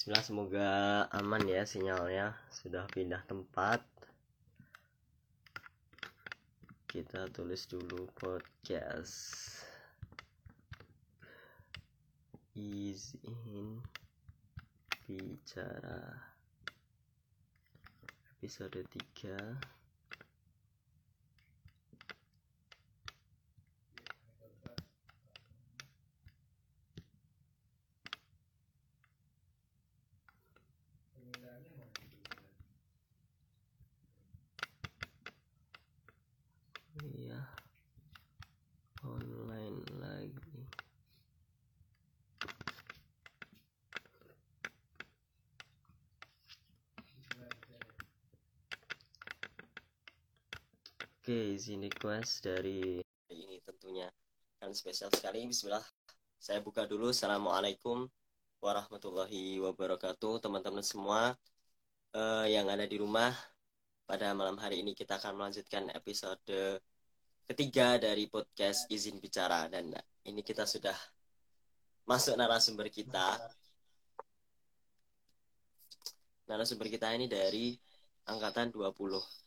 Bismillah semoga aman ya sinyalnya. Sudah pindah tempat. Kita tulis dulu podcast. Izin bicara. Episode 3 iya online lagi oke izin request dari ini tentunya kan spesial sekali. Bismillah. Saya buka dulu. Assalamualaikum warahmatullahi wabarakatuh teman-teman semua uh, yang ada di rumah. Pada malam hari ini kita akan melanjutkan episode ketiga dari podcast izin bicara. Dan ini kita sudah masuk narasumber kita. Narasumber kita ini dari angkatan 20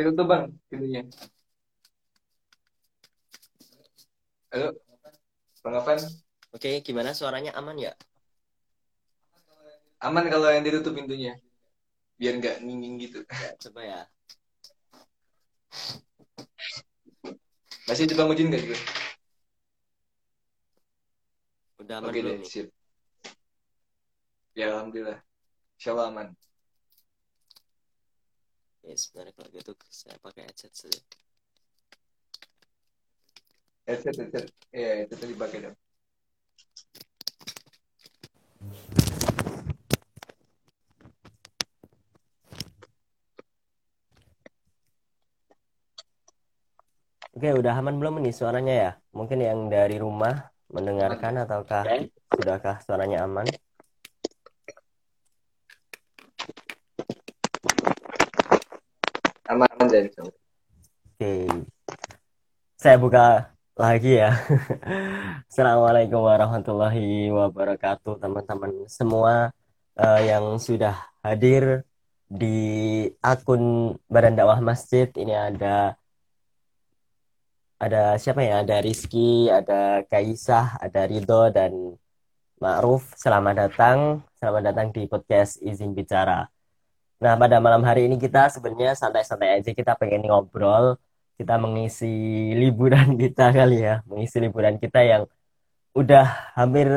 Ini tutup bang, pintunya. Halo, bang Afan. Oke, gimana suaranya aman ya? Aman kalau yang ditutup pintunya, biar nggak nginging gitu. Ya, coba ya. Masih coba ngujin nggak gue? Udah aman Oke belum deh, nih? sip. Ya alhamdulillah, Insya Allah aman. Ya, sebenarnya kalau gitu saya pakai headset saja. Headset, headset. Iya, itu tadi pakai dong. Oke, udah aman belum nih suaranya ya? Mungkin yang dari rumah mendengarkan ataukah sudahkah suaranya? Aman dan Insya Allah. Oke. Saya buka lagi ya. Assalamualaikum warahmatullahi wabarakatuh teman-teman semua eh, yang sudah hadir di akun Badan Dakwah Masjid. Ini ada ada siapa ya? Ada Rizky, ada Kaisah, ada Ridho dan Ma'ruf. Selamat datang, selamat datang di podcast Izin Bicara. Nah, pada malam hari ini kita sebenarnya santai-santai aja kita pengen ngobrol, kita mengisi liburan kita kali ya, mengisi liburan kita yang udah hampir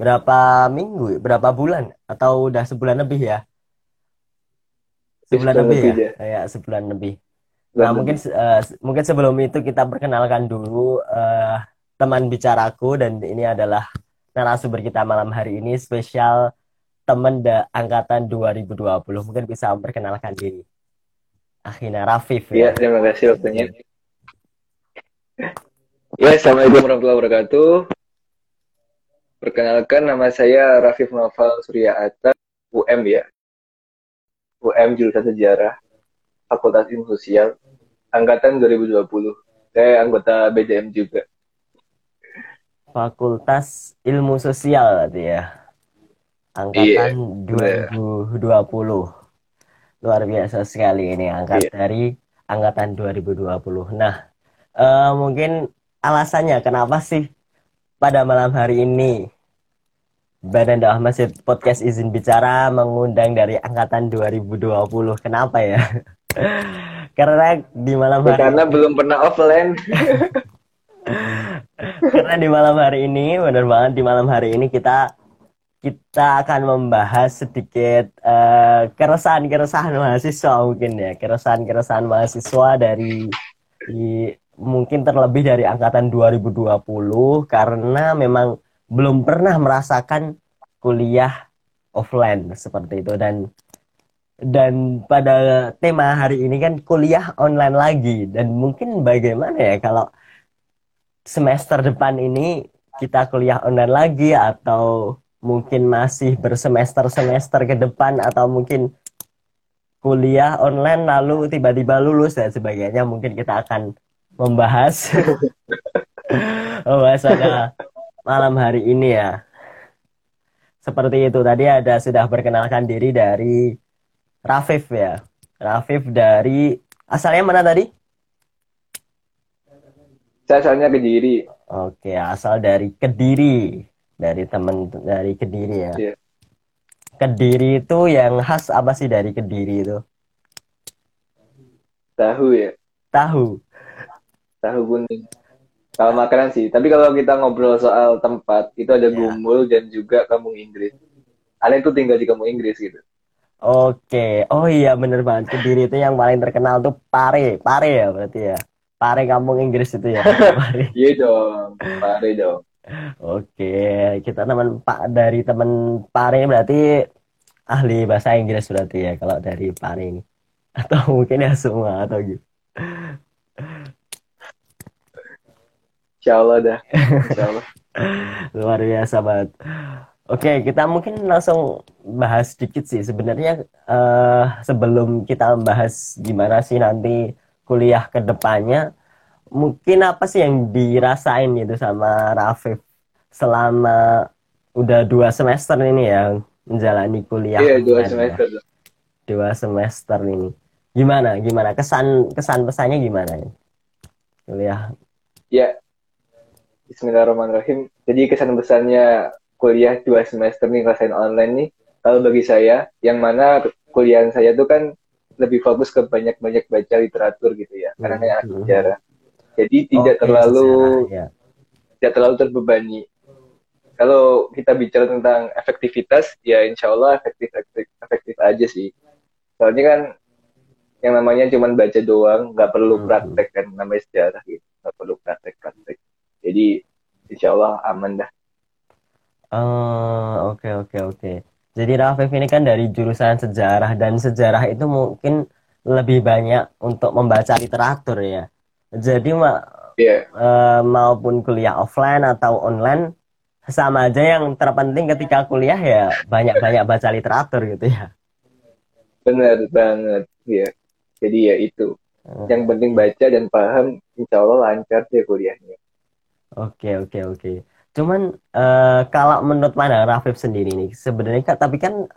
berapa minggu, berapa bulan atau udah sebulan lebih ya? Sebulan Sebulan lebih ya? lebih, ya. Kayak sebulan lebih. Bulan Nah, mungkin lebih. eh, mungkin sebelum itu kita perkenalkan dulu eh, teman bicaraku dan ini adalah narasumber kita malam hari ini spesial teman angkatan 2020. Mungkin bisa memperkenalkan diri. Akhina Rafif Iya, ya. terima kasih waktunya. Ya, Assalamualaikum warahmatullahi wabarakatuh. Perkenalkan nama saya Rafif Noval Surya Atta, UM ya. UM jurusan Sejarah, Fakultas Ilmu Sosial, angkatan 2020. Saya anggota BDM juga. Fakultas Ilmu Sosial berarti ya. Angkatan benar. 2020. Luar biasa sekali ini angkat Iya. dari angkatan 2020. Nah, eh, mungkin alasannya kenapa sih pada malam hari ini Badan Dakwah Masjid Podcast Izin Bicara mengundang dari angkatan 2020. Kenapa ya? Karena di malam hari Karena belum pernah offline. Karena di malam hari ini, benar banget di malam hari ini kita kita akan membahas sedikit eh, keresahan-keresahan mahasiswa mungkin ya, keresahan-keresahan mahasiswa dari di, mungkin terlebih dari angkatan 2020 karena memang belum pernah merasakan kuliah offline seperti itu. Dan dan pada tema hari ini kan kuliah online lagi. Dan mungkin bagaimana ya kalau semester depan ini kita kuliah online lagi atau mungkin masih bersemester-semester ke depan atau mungkin kuliah online lalu tiba-tiba lulus dan sebagainya mungkin kita akan membahas membahas pada malam hari ini ya. Seperti itu tadi ada sudah perkenalkan diri dari Rafif ya. Rafif dari asalnya mana tadi? Saya asalnya Kediri. Oke asal dari Kediri dari teman dari Kediri ya yeah. Kediri itu yang khas apa sih dari Kediri itu? Tahu ya. Tahu. Tahu kuning. Kalau makanan sih. Tapi kalau kita ngobrol soal tempat, itu ada ya. Gumul dan juga Kampung Inggris. Ada itu tinggal di Kampung Inggris gitu. Oke. Oh iya bener banget. Kediri itu yang paling terkenal tuh Pare. Pare ya berarti ya. Pare Kampung Inggris itu ya. Iya dong. Pare dong. Oke, kita teman Pak dari teman Pare berarti ahli bahasa Inggris berarti ya kalau dari Pare ini. Atau mungkin ya semua atau gitu. Insya Allah dah. Insya Allah. Luar biasa banget. Oke, kita mungkin langsung bahas sedikit sih. Sebenarnya uh, sebelum kita membahas gimana sih nanti kuliah ke depannya, mungkin apa sih yang dirasain gitu sama Rafif selama udah dua semester ini ya menjalani kuliah iya dua semester ya. dua semester ini. Gimana gimana? Kesan kesan pesannya gimana ya kuliah. Ya. Bismillahirrahmanirrahim. Jadi kesan pesannya kuliah dua semester nih ngerasain online nih. Kalau bagi saya yang mana kuliah saya tuh kan lebih fokus ke banyak-banyak baca literatur gitu ya. Karena kayak hmm. sejarah jadi tidak okay, terlalu sejarah, ya. tidak terlalu terbebani kalau kita bicara tentang efektivitas ya insya Allah efektif efektif, efektif aja sih soalnya kan yang namanya cuma baca doang nggak perlu hmm. praktek kan namanya sejarah gitu nggak perlu praktek praktek jadi insya Allah aman dah Oh, oke oke oke. Jadi Rafif ini kan dari jurusan sejarah dan sejarah itu mungkin lebih banyak untuk membaca literatur ya. Jadi ma yeah. uh, maupun kuliah offline atau online sama aja yang terpenting ketika kuliah ya banyak-banyak baca literatur gitu ya. Benar banget ya. Jadi ya itu. Hmm. Yang penting baca dan paham, insya Allah lancar sih kuliahnya. Oke oke oke. Cuman uh, kalau menurut mana Rafif sendiri nih sebenarnya kan tapi kan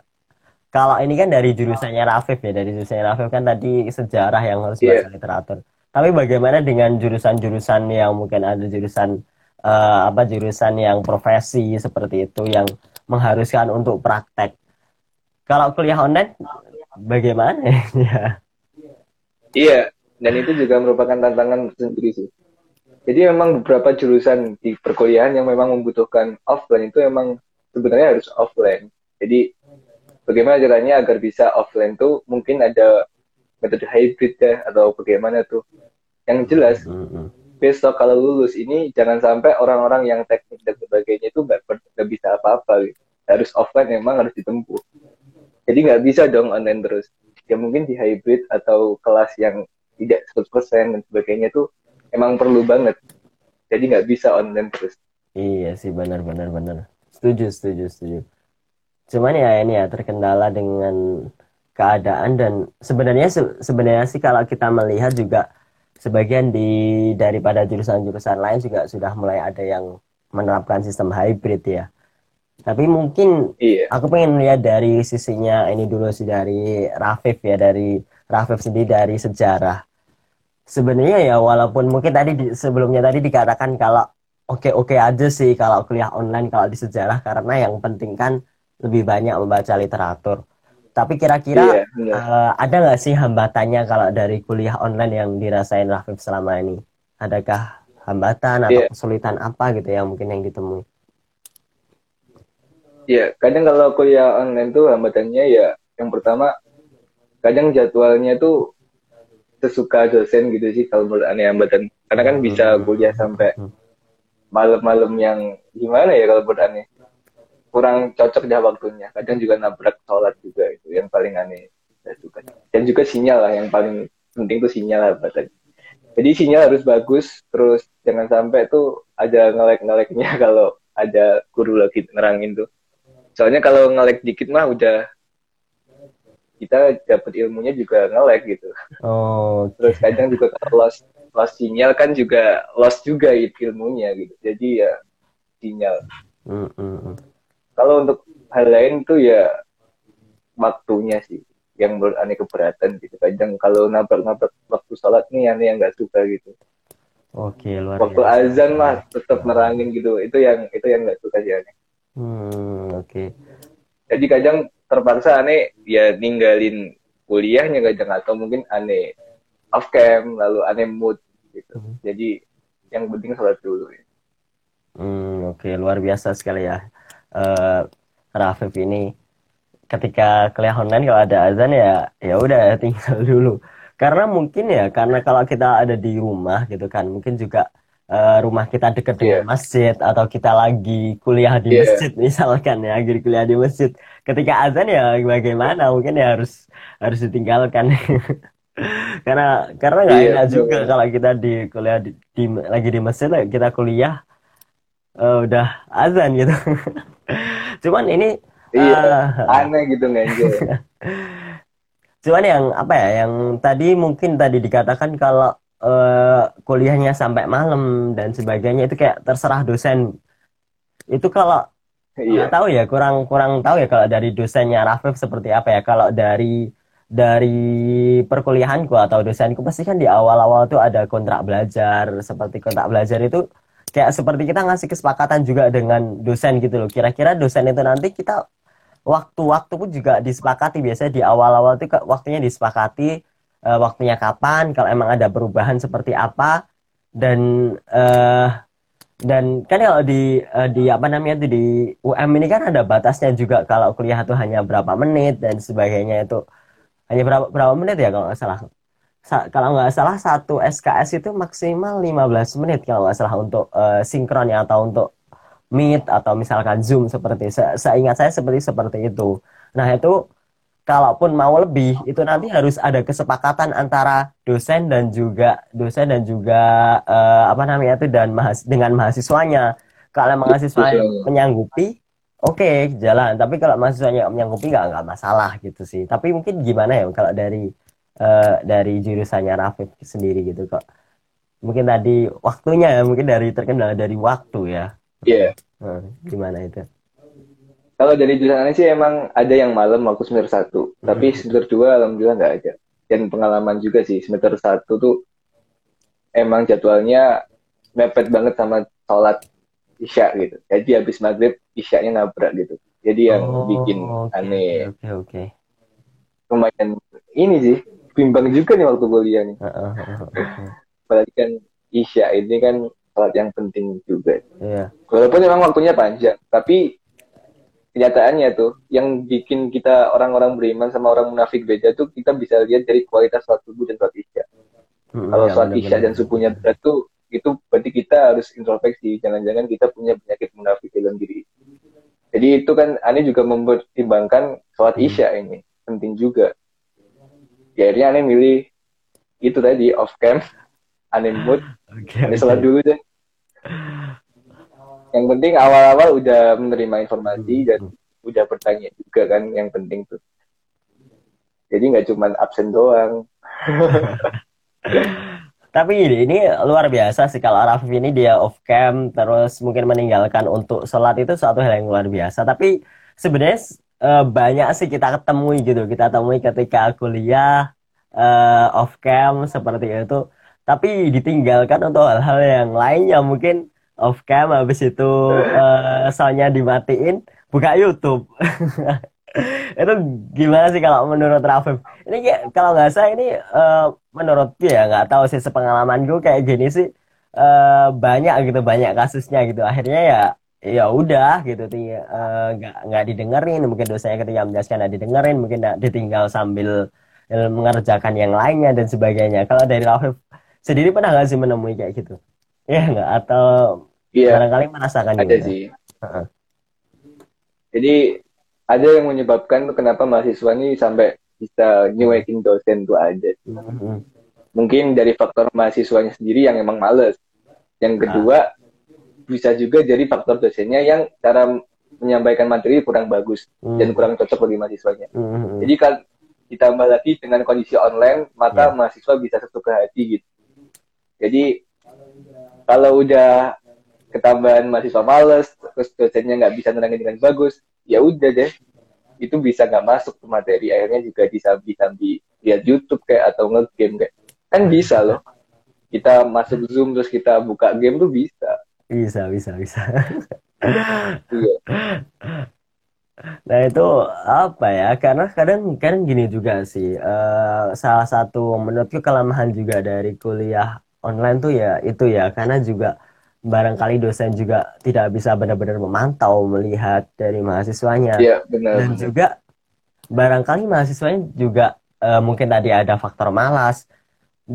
kalau ini kan dari jurusannya Rafif ya dari jurusannya Rafif kan tadi sejarah yang harus yeah. baca literatur. Tapi bagaimana dengan jurusan-jurusan yang mungkin ada jurusan uh, apa jurusan yang profesi seperti itu yang mengharuskan untuk praktek. Kalau kuliah online bagaimana ya? Iya, dan itu juga merupakan tantangan sendiri sih. Jadi memang beberapa jurusan di perkuliahan yang memang membutuhkan offline itu memang sebenarnya harus offline. Jadi bagaimana caranya agar bisa offline tuh mungkin ada metode hybrid ya atau bagaimana tuh yang jelas besok kalau lulus ini jangan sampai orang-orang yang teknik dan sebagainya itu nggak bisa apa-apa gitu. harus offline memang harus ditempuh. Jadi nggak bisa dong online terus. Ya mungkin di hybrid atau kelas yang tidak 100% dan sebagainya tuh emang perlu banget. Jadi nggak bisa online terus. Iya sih benar benar benar. Setuju setuju setuju. Cuman ya ini ya terkendala dengan keadaan dan sebenarnya sebenarnya sih kalau kita melihat juga sebagian di daripada jurusan-jurusan lain juga sudah mulai ada yang menerapkan sistem hybrid ya. Tapi mungkin iya. aku pengen lihat dari sisinya ini dulu sih dari Rafif ya dari Rafif sendiri dari sejarah. Sebenarnya ya walaupun mungkin tadi di, sebelumnya tadi dikatakan kalau oke-oke aja sih kalau kuliah online kalau di sejarah karena yang penting kan lebih banyak membaca literatur. Tapi kira-kira iya, uh, ada nggak sih hambatannya kalau dari kuliah online yang dirasain Rafif selama ini? Adakah hambatan atau iya. kesulitan apa gitu yang mungkin yang ditemui? Iya, kadang kalau kuliah online tuh hambatannya ya yang pertama kadang jadwalnya tuh sesuka dosen gitu sih kalau menurut aneh hambatan. Karena kan bisa hmm. kuliah sampai hmm. malam-malam yang gimana ya kalau menurut aneh kurang cocok dah waktunya. Kadang juga nabrak sholat juga itu yang paling aneh. Dan juga sinyal lah yang paling penting tuh sinyal lah bahkan. Jadi sinyal harus bagus, terus jangan sampai tuh ada ngelek-ngeleknya kalau ada guru lagi ngerangin tuh. Soalnya kalau ngelek dikit mah udah kita dapat ilmunya juga nge-lag gitu. Oh, Terus kadang juga kalau lost, lost sinyal kan juga lost juga itu ilmunya gitu. Jadi ya sinyal. mm, mm, mm. Kalau untuk hal lain tuh ya waktunya sih yang menurut aneh keberatan gitu. Kadang kalau nabrak-nabrak waktu sholat nih aneh yang nggak suka gitu. Oke, luar Waktu biasa. azan mah tetap nerangin gitu. Itu yang itu yang nggak suka sih aneh. Hmm, oke. Jadi kadang terpaksa aneh ya ninggalin kuliahnya kadang atau mungkin aneh off cam lalu aneh mood gitu. Hmm. Jadi yang penting sholat dulu. Ya. Hmm, oke, luar biasa sekali ya. Eh, Rafif ini ketika kuliah online kalau ada azan ya ya udah tinggal dulu. Karena mungkin ya karena kalau kita ada di rumah gitu kan, mungkin juga eh, rumah kita dekat dengan Iya. masjid atau kita lagi kuliah di Iya. masjid misalkan ya, lagi kuliah di masjid. Ketika azan ya bagaimana? Mungkin ya harus harus ditinggalkan. Karena karena nggak Iya, enak juga kalau kita di kuliah di, di- lagi di masjid kita kuliah eh, udah azan gitu. Cuman ini Iya, eh, aneh gitu ngenjel. cuman yang apa ya, yang tadi mungkin tadi dikatakan kalau eh, kuliahnya sampai malam dan sebagainya itu kayak terserah dosen. Itu kalau Iya. nggak tahu ya, kurang kurang tahu ya kalau dari dosennya Rafif seperti apa ya. Kalau dari dari perkuliahanku atau dosenku pasti kan di awal-awal tuh ada kontrak belajar. Seperti kontrak belajar itu kayak seperti kita ngasih kesepakatan juga dengan dosen gitu loh. Kira-kira dosen itu nanti kita waktu-waktu pun juga disepakati. Biasanya di awal-awal ke- waktunya disepakati eh, waktunya kapan kalau emang ada perubahan seperti apa. Dan eh, dan kan kalau di eh, di apa namanya itu di UM ini kan ada batasnya juga kalau kuliah itu hanya berapa menit dan sebagainya itu. Hanya berapa berapa menit ya kalau nggak salah. Sa- kalau nggak salah satu SKS itu maksimal 15 menit kalau nggak salah untuk eh, sinkron ya atau untuk Meet atau misalkan Zoom seperti se- seingat saya seperti seperti itu. Nah, itu kalaupun mau lebih itu nanti harus ada kesepakatan antara dosen dan juga dosen dan juga eh, apa namanya itu dan mahas dengan mahasiswanya. Kalau mahasiswa menyanggupi, oke jalan. Tapi kalau mahasiswanya menyanggupi nggak nggak masalah gitu sih. Tapi mungkin gimana ya kalau dari eh, dari jurusannya Rafif sendiri gitu kok. Mungkin tadi waktunya ya, mungkin dari terkendala dari waktu ya. Iya. Hmm, gimana itu? Kalau dari jurusan sih emang ada yang malam waktu semester satu, tapi Hmm. semester dua alhamdulillah nggak ada. Dan pengalaman juga sih semester satu tuh emang jadwalnya mepet banget sama sholat isya gitu. Jadi habis maghrib isyanya nabrak gitu. Jadi yang Oh, bikin oke, aneh Oke, oke. lumayan ini sih bimbang juga nih waktu kuliah nih. Apalagi kan isya ini kan sholat yang penting juga. Iya. Walaupun memang waktunya panjang, tapi kenyataannya tuh yang bikin kita orang-orang beriman sama orang munafik beda tuh kita bisa lihat dari kualitas sholat subuh dan sholat isya. Mm, Kalau ya, sholat isya dan subuhnya berat tuh itu berarti kita harus introspeksi. Jangan-jangan kita punya penyakit munafik dalam diri. Jadi itu kan aneh juga mempertimbangkan sholat Hmm. isya ini penting juga. Ya akhirnya aneh milih itu tadi off cam, aneh mood, Oke, aneh sholat dulu deh. Yang penting awal-awal udah menerima informasi Hmm, dan udah bertanya juga kan yang penting tuh. Jadi nggak cuman absen doang. Tapi ini, ini luar biasa sih kalau Rafif ini dia off cam terus mungkin meninggalkan untuk sholat itu suatu hal yang luar biasa. Tapi sebenarnya eh, banyak sih kita ketemui gitu. Kita temui ketika kuliah eh, off cam seperti itu. Tapi ditinggalkan untuk hal-hal yang lainnya mungkin off cam habis itu eh, soundnya dimatiin buka YouTube. Itu gimana sih kalau menurut Rafif? Ini kayak kalau nggak salah ini eh, menurutku ya nggak tahu sih sepengalamanku kayak gini sih eh, banyak gitu banyak kasusnya gitu. Akhirnya ya ya udah gitu eh, nggak nggak didengerin mungkin dosanya ketika menjelaskan nggak didengerin mungkin nggak ditinggal sambil mengerjakan yang lainnya dan sebagainya. Kalau dari Rafif sendiri pernah nggak sih menemui kayak gitu? Ya nggak atau Iya, barangkali merasakan ada juga? sih. Heeh. Jadi ada yang menyebabkan kenapa mahasiswa ini sampai bisa nyuekin dosen tuh ada. Mhm. Mungkin dari faktor mahasiswanya sendiri yang emang males. Yang kedua bisa juga jadi faktor dosennya yang cara menyampaikan materi kurang bagus dan Mhm. kurang cocok bagi mahasiswanya. Mhm. Jadi kan ditambah lagi dengan kondisi online maka Iya. mahasiswa bisa tertukar hati gitu jadi kalau udah ketambahan mahasiswa males terus dosennya nggak bisa nerangin dengan bagus ya udah deh itu bisa nggak masuk ke materi akhirnya juga disambi-sambi lihat YouTube kayak atau nge-game kayak kan bisa loh kita masuk Zoom terus kita buka game tuh bisa Bisa, bisa, bisa. iya Nah itu apa ya? Karena kadang kadang gini juga sih. eh, salah satu menurutku kelemahan juga dari kuliah online tuh ya itu ya. Karena juga barangkali dosen juga tidak bisa benar-benar memantau melihat dari mahasiswanya. iya benar Dan juga barangkali mahasiswanya juga eh, mungkin tadi ada faktor malas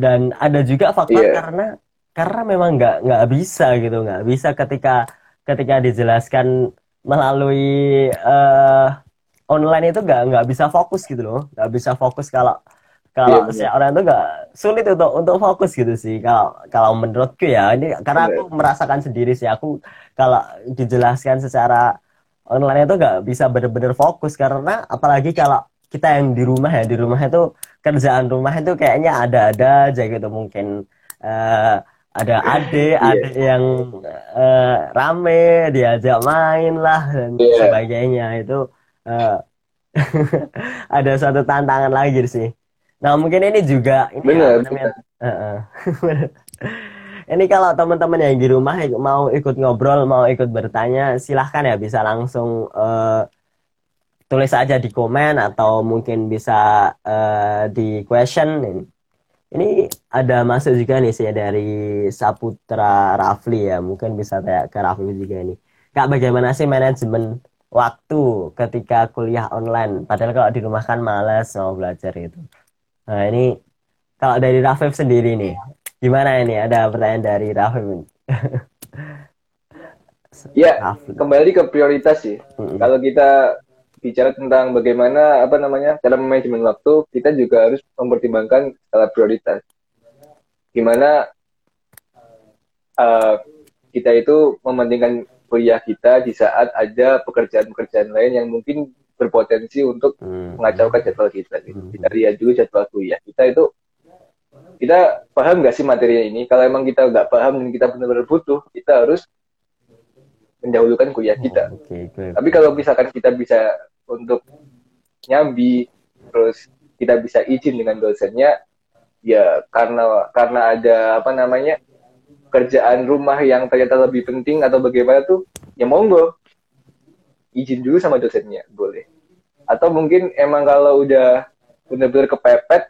dan ada juga faktor Iya. karena karena memang nggak nggak bisa gitu nggak bisa ketika ketika dijelaskan melalui eh, online itu nggak nggak bisa fokus gitu loh. Nggak bisa fokus kalau kalau Iya, benar. si orang itu nggak sulit untuk untuk fokus gitu sih. Kalau kalau menurutku ya ini karena aku merasakan sendiri sih. Aku kalau dijelaskan secara online itu nggak bisa bener-bener fokus. Karena apalagi kalau kita yang di rumah ya di rumah itu kerjaan rumah itu kayaknya ada-ada aja gitu mungkin. Eh, ada adik Iya. adik yang eh, rame diajak main lah dan Iya. sebagainya itu eh, ada suatu tantangan lagi sih nah mungkin ini juga ini Bener, apa namanya Heeh. Ini kalau teman-teman yang di rumah mau ikut ngobrol, mau ikut bertanya, silahkan ya bisa langsung eh, tulis aja di komen atau mungkin bisa eh, di question. Ini ada masuk juga nih sih dari Saputra Rafli ya, mungkin bisa tanya ke Rafli juga ini. Kak, bagaimana sih manajemen waktu ketika kuliah online? Padahal kalau di rumah kan malas mau belajar itu. Nah ini kalau dari Rafif sendiri nih, gimana ini? Ada pertanyaan dari Rafif. ya Rafif. kembali ke prioritas sih Mm-mm. kalau kita bicara tentang bagaimana apa namanya cara manajemen waktu kita juga harus mempertimbangkan skala prioritas gimana uh, kita itu mementingkan kuliah kita di saat ada pekerjaan-pekerjaan lain yang mungkin berpotensi untuk Hmm. mengacaukan jadwal kita. Gitu. Hmm. Kita lihat dulu jadwal kuliah kita itu kita paham nggak sih materinya ini? Kalau emang kita nggak paham dan kita benar-benar butuh, kita harus mendahulukan kuliah kita. Oke, oke. Tapi kalau misalkan kita bisa untuk nyambi, terus kita bisa izin dengan dosennya, ya karena karena ada apa namanya kerjaan rumah yang ternyata lebih penting atau bagaimana tuh, ya monggo izin dulu sama dosennya, boleh. Atau mungkin emang kalau udah benar-benar kepepet,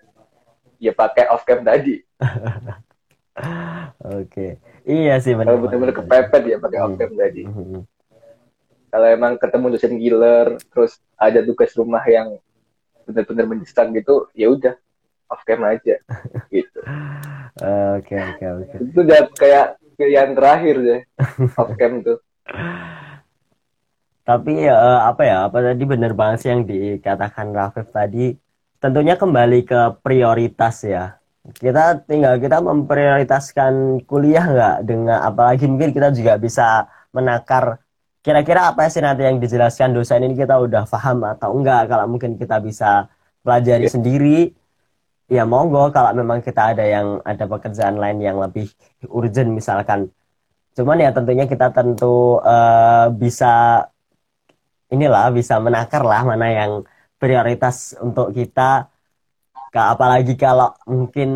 ya pakai off cam tadi. Oke. Iya sih benar. Kalau benar-benar kepepet ya pakai off cam tadi. Kalau emang ketemu dosen killer terus ada tugas rumah yang benar-benar mendesak gitu ya udah off cam aja gitu Oke, oke, oke. itu udah kayak pilihan terakhir deh off cam tuh Tapi eh, apa ya? Apa tadi benar banget sih yang dikatakan Rafif tadi. Tentunya kembali ke prioritas ya. Kita tinggal kita memprioritaskan kuliah nggak dengan apalagi mungkin kita juga bisa menakar kira-kira apa sih nanti yang dijelaskan dosen ini kita udah paham atau enggak. Kalau mungkin kita bisa pelajari Iya. sendiri, ya monggo. Kalau memang kita ada yang ada pekerjaan lain yang lebih urgent misalkan. Cuman ya tentunya kita tentu eh, bisa inilah bisa menakar lah mana yang prioritas untuk kita apalagi kalau mungkin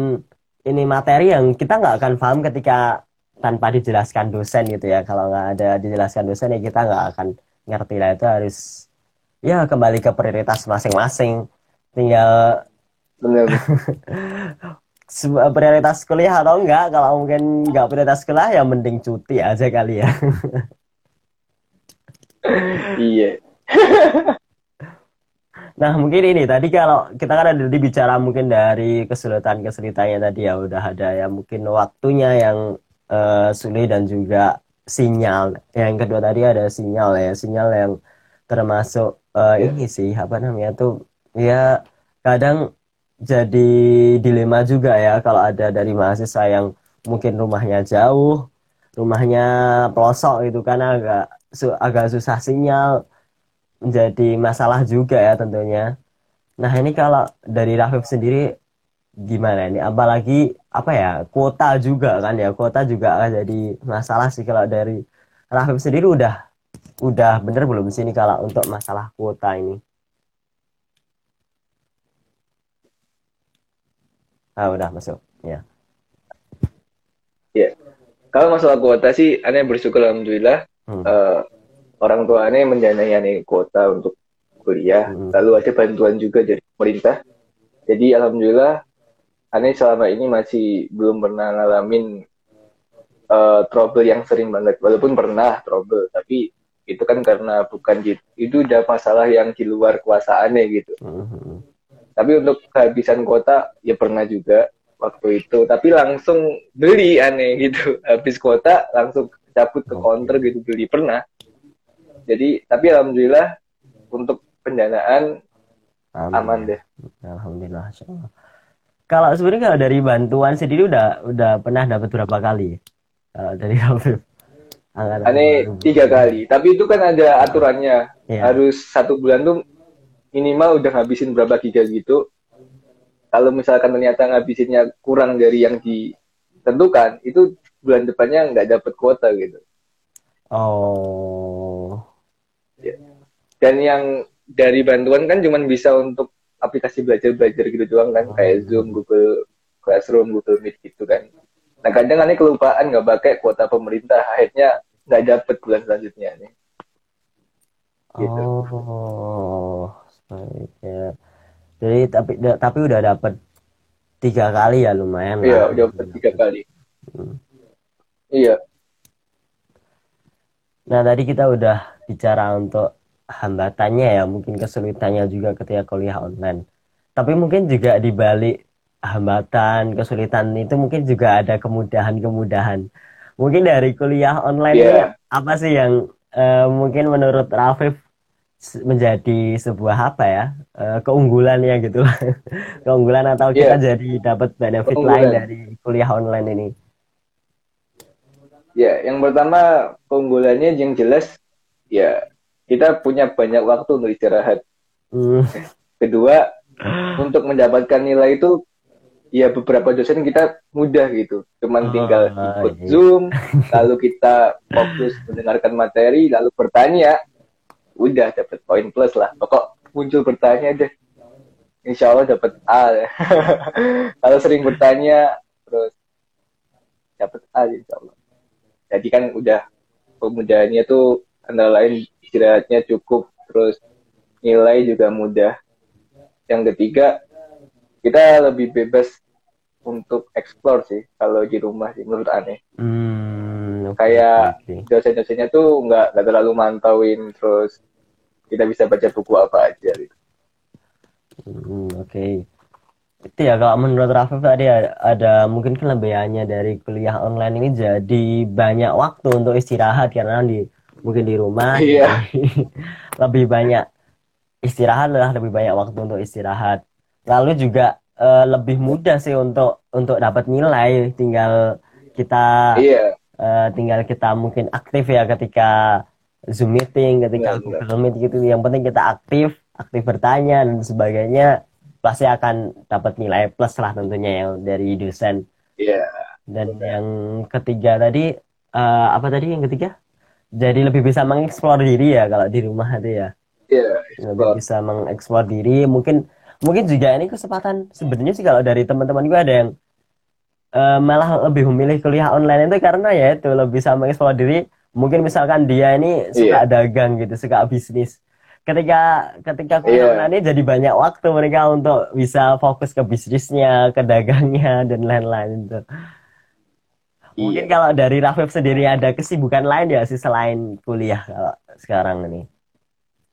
ini materi yang kita nggak akan paham ketika tanpa dijelaskan dosen gitu ya. Kalau nggak ada dijelaskan dosen ya kita nggak akan ngerti lah. Itu harus ya kembali ke prioritas masing-masing. Tinggal bener. Prioritas kuliah atau enggak kalau mungkin nggak prioritas kuliah ya mending cuti aja kali ya. Iya. Nah, mungkin ini tadi kalau kita kan ada bicara mungkin dari kesulitan-kesulitannya tadi ya. Udah ada ya mungkin waktunya yang sulit dan juga sinyal. Yang kedua tadi ada sinyal ya, sinyal yang termasuk eh, Iya. ini sih apa namanya tuh ya kadang jadi dilema juga ya kalau ada dari mahasiswa yang mungkin rumahnya jauh, rumahnya pelosok itu kan agak su- agak susah sinyal menjadi masalah juga ya tentunya. Nah ini kalau dari Rafif sendiri gimana ini? Apalagi apa ya kuota juga kan ya kuota juga akan jadi masalah sih kalau dari Rafif sendiri udah udah bener belum sih ini kalau untuk masalah kuota ini? Ah udah masuk ya. Ya. Kalau masalah kuota sih, aneh bersyukur alhamdulillah Hmm. eh, orang tua aneh mendanai aneh kuota untuk kuliah. Hmm. Lalu ada bantuan juga dari pemerintah. Jadi alhamdulillah aneh selama ini masih belum pernah ngalamin eh, trouble yang sering banget. Walaupun pernah trouble, tapi itu kan karena bukan gitu. Itu udah masalah yang di luar kuasa aneh gitu. Hmm. Tapi untuk kehabisan kuota ya pernah juga waktu itu. Tapi langsung beli aneh gitu. Habis kuota langsung cabut ke counter gitu beli pernah. Jadi tapi alhamdulillah untuk pendanaan Amin. aman deh. Alhamdulillah. Allah. Kalau sebenarnya kalau dari bantuan sendiri udah udah pernah dapat berapa kali? Kalau dari Aneh baru. tiga kali. Tapi itu kan ada aturannya. Iya. Harus satu bulan tuh minimal udah ngabisin berapa giga gitu. Kalau misalkan ternyata ngabisinnya kurang dari yang ditentukan, itu bulan depannya nggak dapet kuota gitu. Oh. dan yang dari bantuan kan cuman bisa untuk aplikasi belajar-belajar gitu doang kan kayak Zoom, Google Classroom, Google Meet gitu kan. Nah kadang aneh kelupaan nggak pakai kuota pemerintah, akhirnya nggak dapet bulan selanjutnya nih. Gitu. Oh. Ya. Jadi tapi da- tapi udah dapat tiga kali ya lumayan Iya, lah. udah dapet tiga kali. Hmm. Iya, Nah, tadi kita udah bicara untuk hambatannya ya, mungkin kesulitannya juga ketika kuliah online. Tapi mungkin juga di balik hambatan, kesulitan itu mungkin juga ada kemudahan-kemudahan. Mungkin dari kuliah online ini apa sih yang eh, mungkin menurut Rafif menjadi sebuah apa ya eh, keunggulannya gitu lah. keunggulan atau kita jadi dapat benefit lain dari kuliah online ini. ya. Yang pertama keunggulannya yang jelas, ya kita punya banyak waktu untuk istirahat. Hmm. Kedua, untuk mendapatkan nilai itu ya beberapa dosen kita mudah gitu cuman tinggal Ah, ikut iya. zoom lalu kita fokus mendengarkan materi lalu bertanya udah dapat poin plus lah pokok muncul bertanya deh insya Allah dapat A kalau sering bertanya terus dapat A insya Allah jadi kan udah kemudahannya tuh antara lain istirahatnya cukup terus nilai juga mudah yang ketiga kita lebih bebas untuk explore sih kalau di rumah sih menurut aneh Hmm, oke, Kayak- oke. dosen-dosennya tuh nggak nggak terlalu mantauin terus kita bisa baca buku apa aja gitu. Hmm, oke. Itu ya kalau menurut Rafif tadi ada, ada mungkin kelebihannya dari kuliah online ini jadi banyak waktu untuk istirahat karena di mungkin di rumah Iya. lebih banyak istirahat lah lebih banyak waktu untuk istirahat. Lalu juga eh, lebih mudah sih untuk untuk dapat nilai tinggal kita Iya, eh, tinggal kita mungkin aktif ya ketika Zoom meeting, ketika Benar, Google Meet gitu. Yang penting kita aktif, aktif bertanya dan sebagainya, pasti akan dapat nilai plus lah tentunya yang dari dosen. iya, Dan yang ketiga tadi, eh, apa tadi yang ketiga? Jadi lebih bisa mengeksplor diri ya kalau di rumah itu ya. iya. Lebih bisa mengeksplor diri. Mungkin mungkin juga ini kesempatan sebenarnya sih kalau dari teman-teman gue ada yang eh, malah lebih memilih kuliah online itu karena ya itu lebih bisa mengeksplor diri. Mungkin misalkan dia ini suka dagang gitu, suka bisnis. Ketika ketika kuliah Iya. online ini jadi banyak waktu mereka untuk bisa fokus ke bisnisnya, ke dagangnya dan lain-lain itu. Mungkin Iya. kalau dari Rafif sendiri ada kesibukan lain ya sih selain kuliah kalau sekarang ini.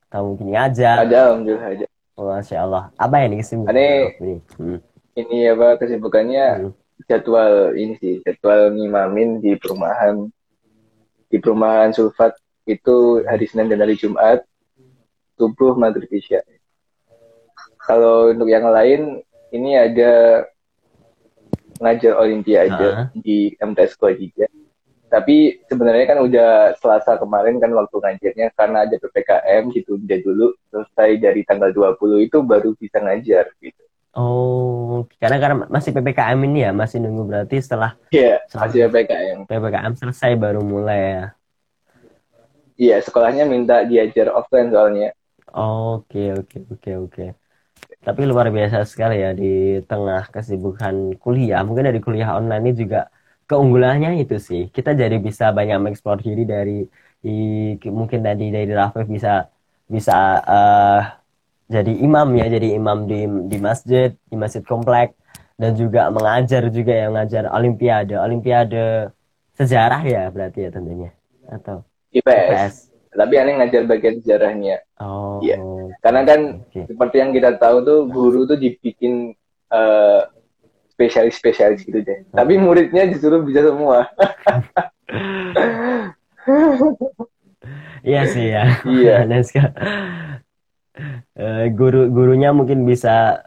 Atau mungkin ngajar. Ada alhamdulillah ada. Masya Allah. Apa ya ini kesibukan ini? Hmm. Ini apa kesibukannya Hmm. jadwal ini sih, jadwal ngimamin di perumahan di perumahan Sulfat itu hari Senin dan hari Jumat subuh maghrib isya. Kalau untuk yang lain ini ada ngajar olimpiade Ah. di MTS Kuadija. tapi sebenarnya kan udah selasa kemarin kan waktu ngajarnya karena ada PPKM gitu dia dulu selesai dari tanggal 20 itu baru bisa ngajar gitu. Oh, karena karena masih PPKM ini ya, masih nunggu berarti setelah Iya, Sama. masih PPKM. PPKM selesai baru mulai ya. Iya, sekolahnya minta diajar offline soalnya. Oke, oke, oke, oke. Tapi luar biasa sekali ya di tengah kesibukan kuliah. Mungkin dari kuliah online ini juga keunggulannya itu sih. Kita jadi bisa banyak mengeksplor diri dari i- mungkin tadi dari Rafif bisa bisa eh, jadi imam ya, jadi imam di di masjid, di masjid komplek dan juga mengajar juga yang ngajar olimpiade, olimpiade sejarah ya berarti ya tentunya atau IPS. IPS. Tapi aneh ngajar bagian sejarahnya. Oh, Iya. Karena kan oke. seperti yang kita tahu tuh guru tuh dibikin eh, spesialis-spesialis gitu deh. Tapi muridnya justru bisa semua. Iya sih ya. Iya. Eh, guru gurunya mungkin bisa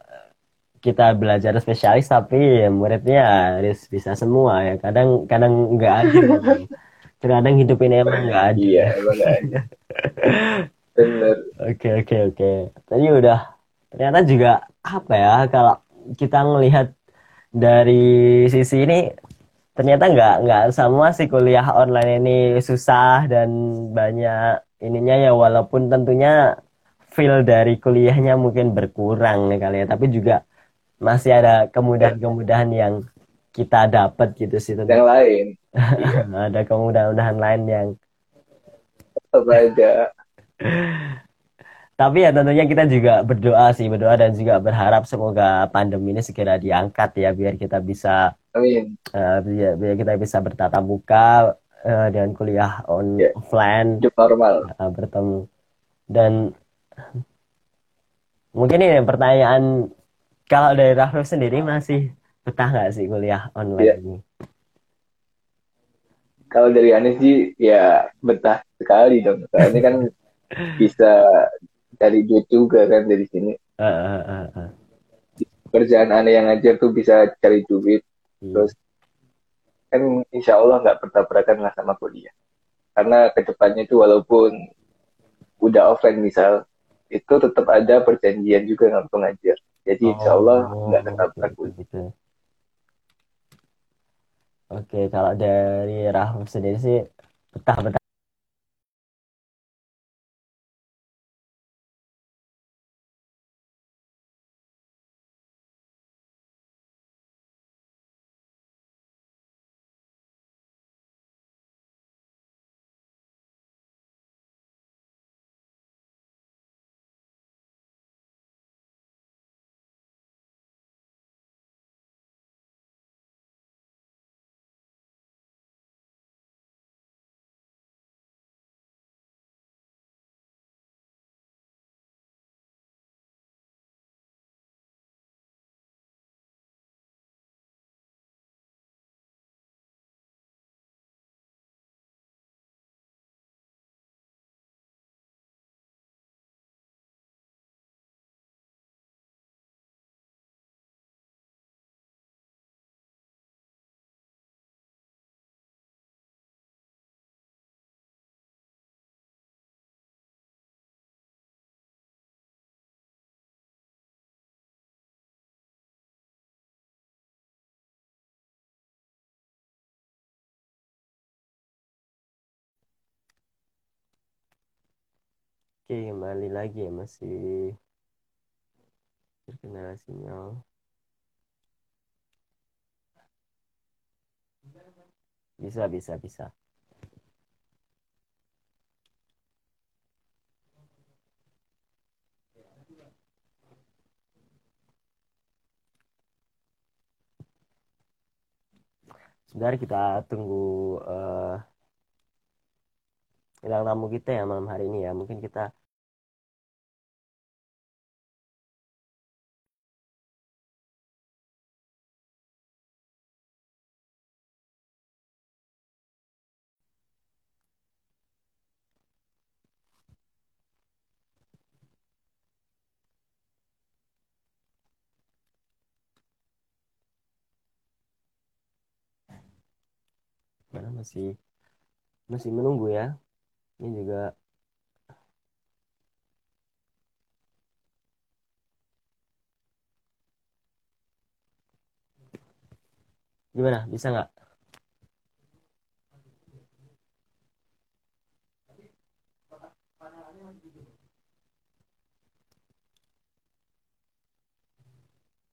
kita belajar spesialis tapi ya muridnya harus bisa semua ya. Kadang kadang nggak adil. Terkadang hidup ini emang nggak adil. Iya, emang nggak ada. Bener. Oke oke oke. Tadi udah ternyata juga apa ya kalau kita ngelihat dari sisi ini ternyata nggak nggak semua sih kuliah online ini susah dan banyak ininya ya walaupun tentunya feel dari kuliahnya mungkin berkurang nih kali ya tapi juga masih ada kemudahan-kemudahan yang kita dapat gitu sih tentu Yang lain. ada kemudahan-kemudahan lain yang aja. Tapi ya tentunya kita juga berdoa sih, berdoa dan juga berharap semoga pandemi ini segera diangkat ya biar kita bisa Amin. eh, biar, biar kita bisa bertatap muka eh, dengan kuliah on Ya. offline normal. eh, bertemu. Dan mungkin ini pertanyaan kalau dari Rafif sendiri masih betah nggak sih kuliah online Ya. ini? Kalau dari aneh sih ya betah sekali dong. Soalnya kan bisa cari duit juga kan dari sini. Eh, eh, eh, eh. Kerjaan aneh yang ngajar tuh bisa cari duit. Iya. Terus kan insya Allah nggak bertabrakan lah sama kuliah. Karena ke depannya itu walaupun udah offline misal, itu tetap ada perjanjian juga waktu ngajar. Jadi insya Allah Oh, nggak ketabrak oke, kuliah. gitu. Oke, kalau dari Rahmat sendiri sih betah Oke, kembali lagi ya masih terkendala sinyal. Bisa, bisa, bisa. Sebentar kita tunggu eh bintang tamu kita ya malam hari ini ya. Mungkin kita masih masih menunggu ya ini juga. Gimana? Bisa nggak?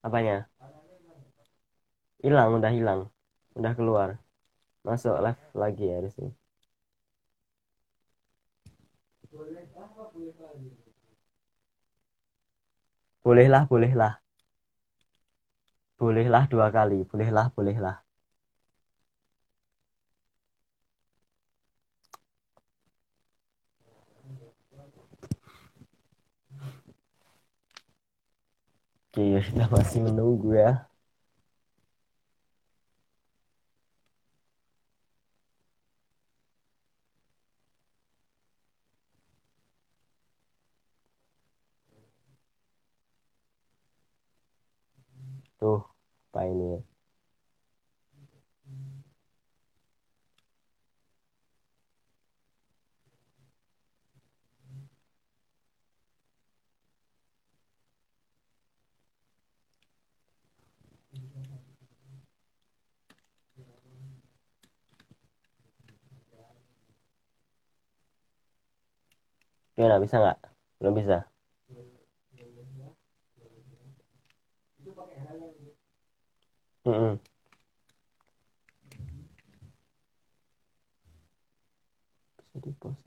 Apanya? Hilang udah hilang. Udah keluar. Masuk live lagi ya di sini bolehlah bolehlah. Bolehlah dua kali. Bolehlah bolehlah. Oke, kita masih menunggu ya. Tuh, ini? Gimana, bisa nggak? Belum bisa. Mm-mm. Bisa di post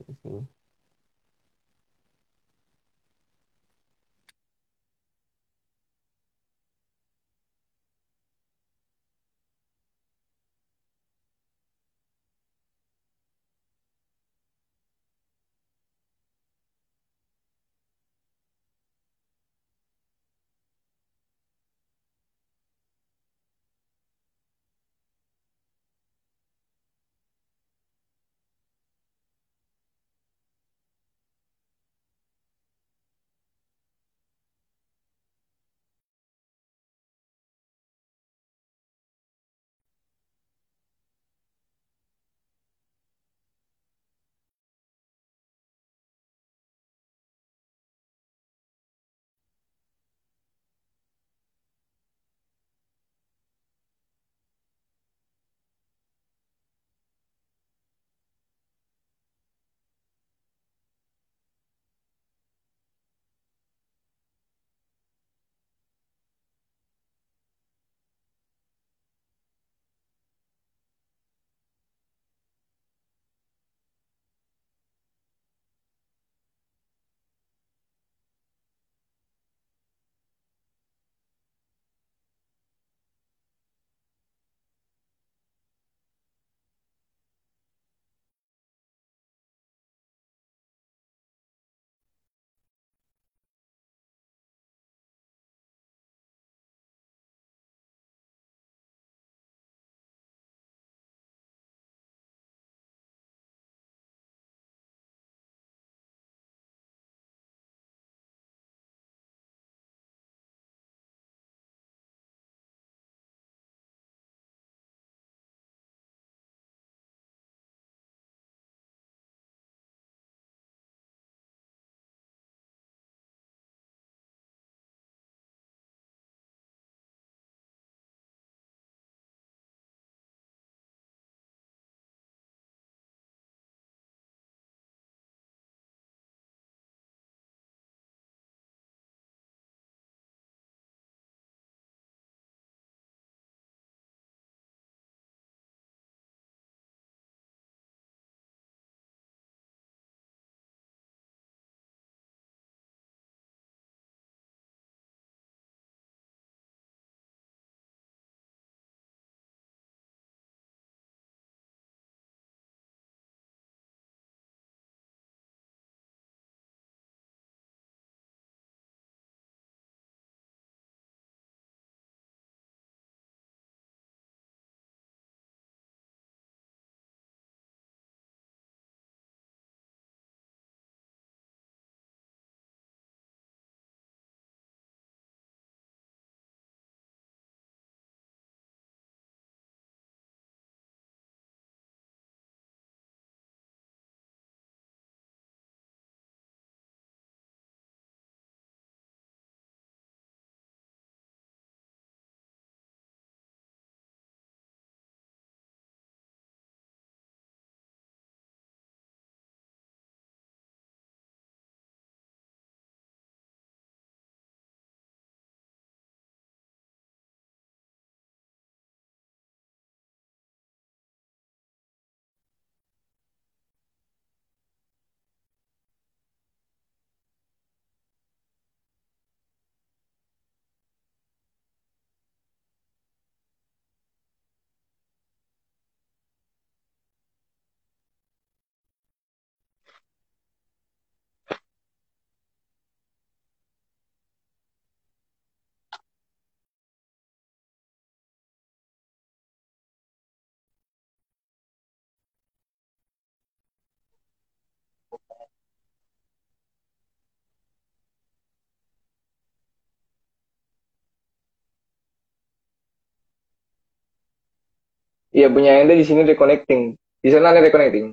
Iya punya ente di sini reconnecting. Di sana ada reconnecting.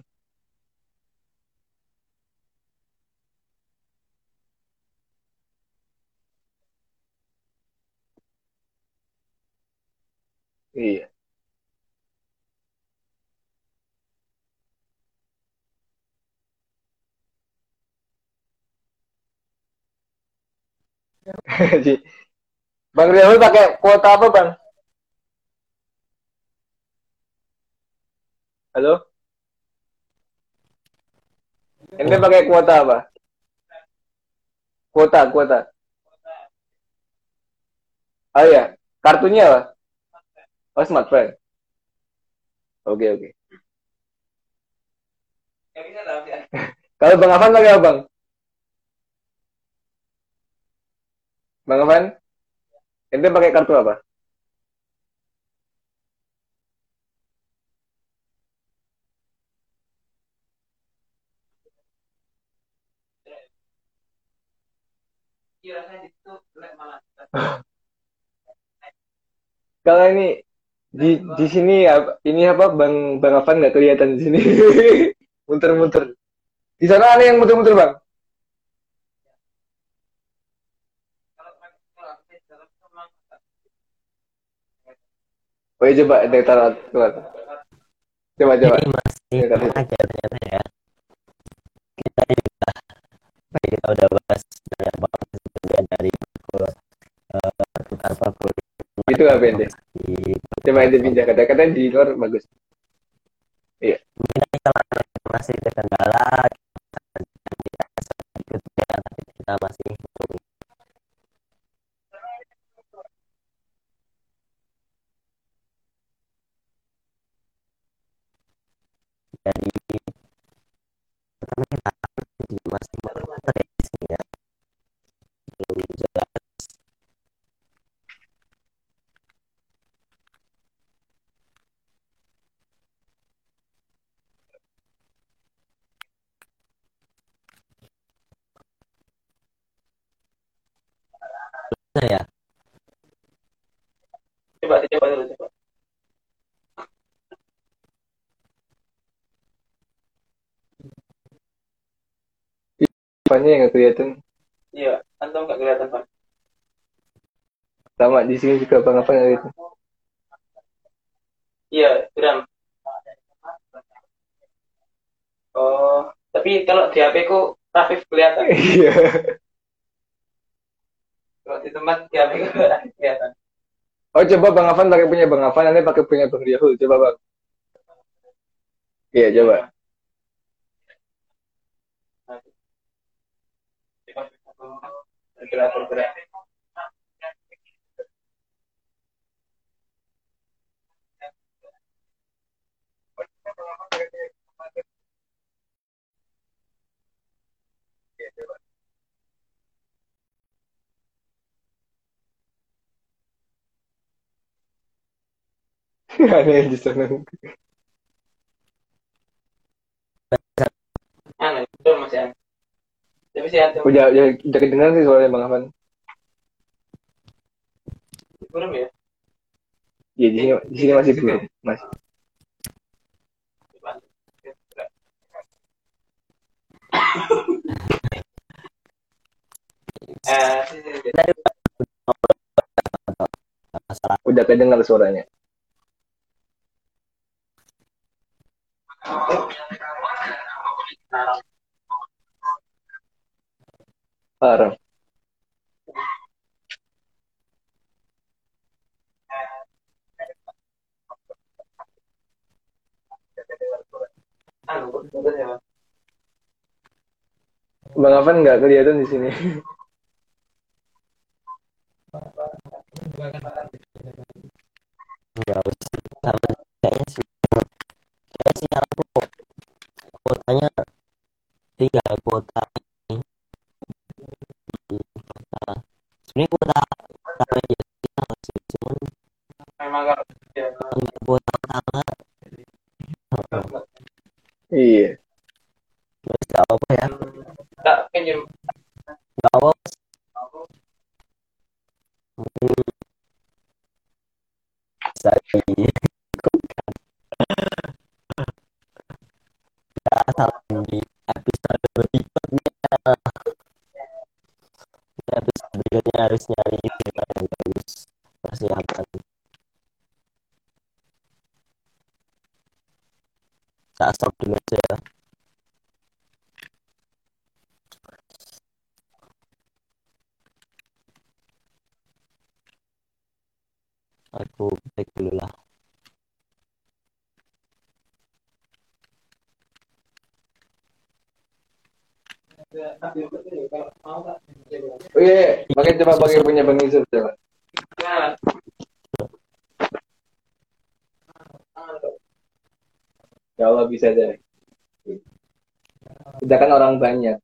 Iya. Bang Riamul pakai kuota apa bang? Halo? Ente pakai kuota apa? Kuota, kuota. Oh iya, kartunya apa? Oh, smartphone. Oke, oke. Kalau Bang Afan pakai apa, Bang? Bang Afan? Ente pakai kartu apa? Kalau ini di di sini apa ini apa Bang Bang Afan nggak kelihatan di sini. Muter-muter. Di sana ada yang muter-muter, Bang. Oh iya coba dari taruh keluar. Coba coba. Ini Ya, Ente? di Coba ente pindah kata-kata di luar bagus. mungkin kalau ada yang masih terkendala Apanya yang nggak kelihatan? Iya, antum nggak kelihatan pak. Sama di sini juga bang apa nggak kelihatan? Iya, Bram. Oh, tapi kalau di HP ku Rafif kelihatan. Iya. Kalau di tempat di HP ku kelihatan. Oh coba bang Afan pakai punya bang Afan, nanti pakai punya bang Riahul. Coba bang. Iya coba. Bergerak bergerak. Aneh di sana. Aneh, betul masih aneh. Tapi sih antum Udah udah, udah kedengeran sih soalnya bang Afan. belum ya? Iya di sini di sini masih belum masih. Udah kedengar suaranya. Parah. Bang Afan nggak kelihatan di sini. nggak usah kayaknya tinggal kuota sebenarnya kuota utama aja kita masih cuman Memang ya, kuota utama Oh, Iya. terus apa ya tak pinjam nggak apa mungkin bisa di tak stop dulu aja ya. Aku ketik dulu lah. Oh iya, pakai coba pakai punya Bang Yusuf coba. Ya Allah bisa deh. Kita kan orang banyak.